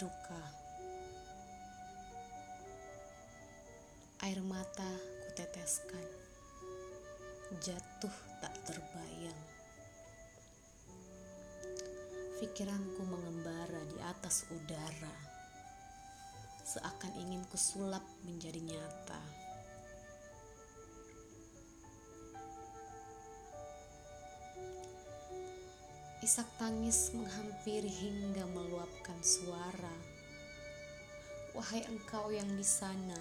Duka, Air mata kuteteskan, jatuh tak terbayang. Pikiranku mengembara di atas udara, seakan ingin kusulap menjadi nyata. Isak tangis menghampiri hingga meluapkan suara. Wahai engkau yang di sana,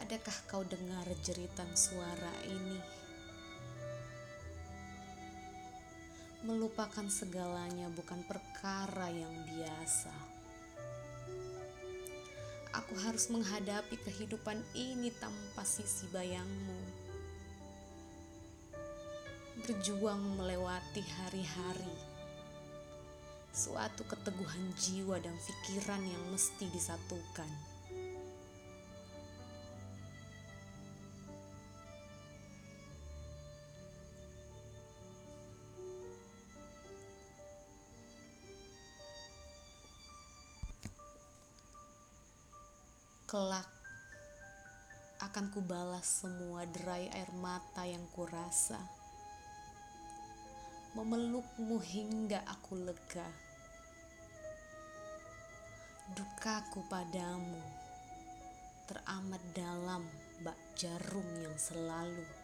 adakah kau dengar jeritan suara ini? Melupakan segalanya bukan perkara yang biasa. Aku harus menghadapi kehidupan ini tanpa sisi bayangmu berjuang melewati hari-hari. Suatu keteguhan jiwa dan pikiran yang mesti disatukan. Kelak akan kubalas semua derai air mata yang kurasa memelukmu hingga aku lega. Dukaku padamu teramat dalam bak jarum yang selalu.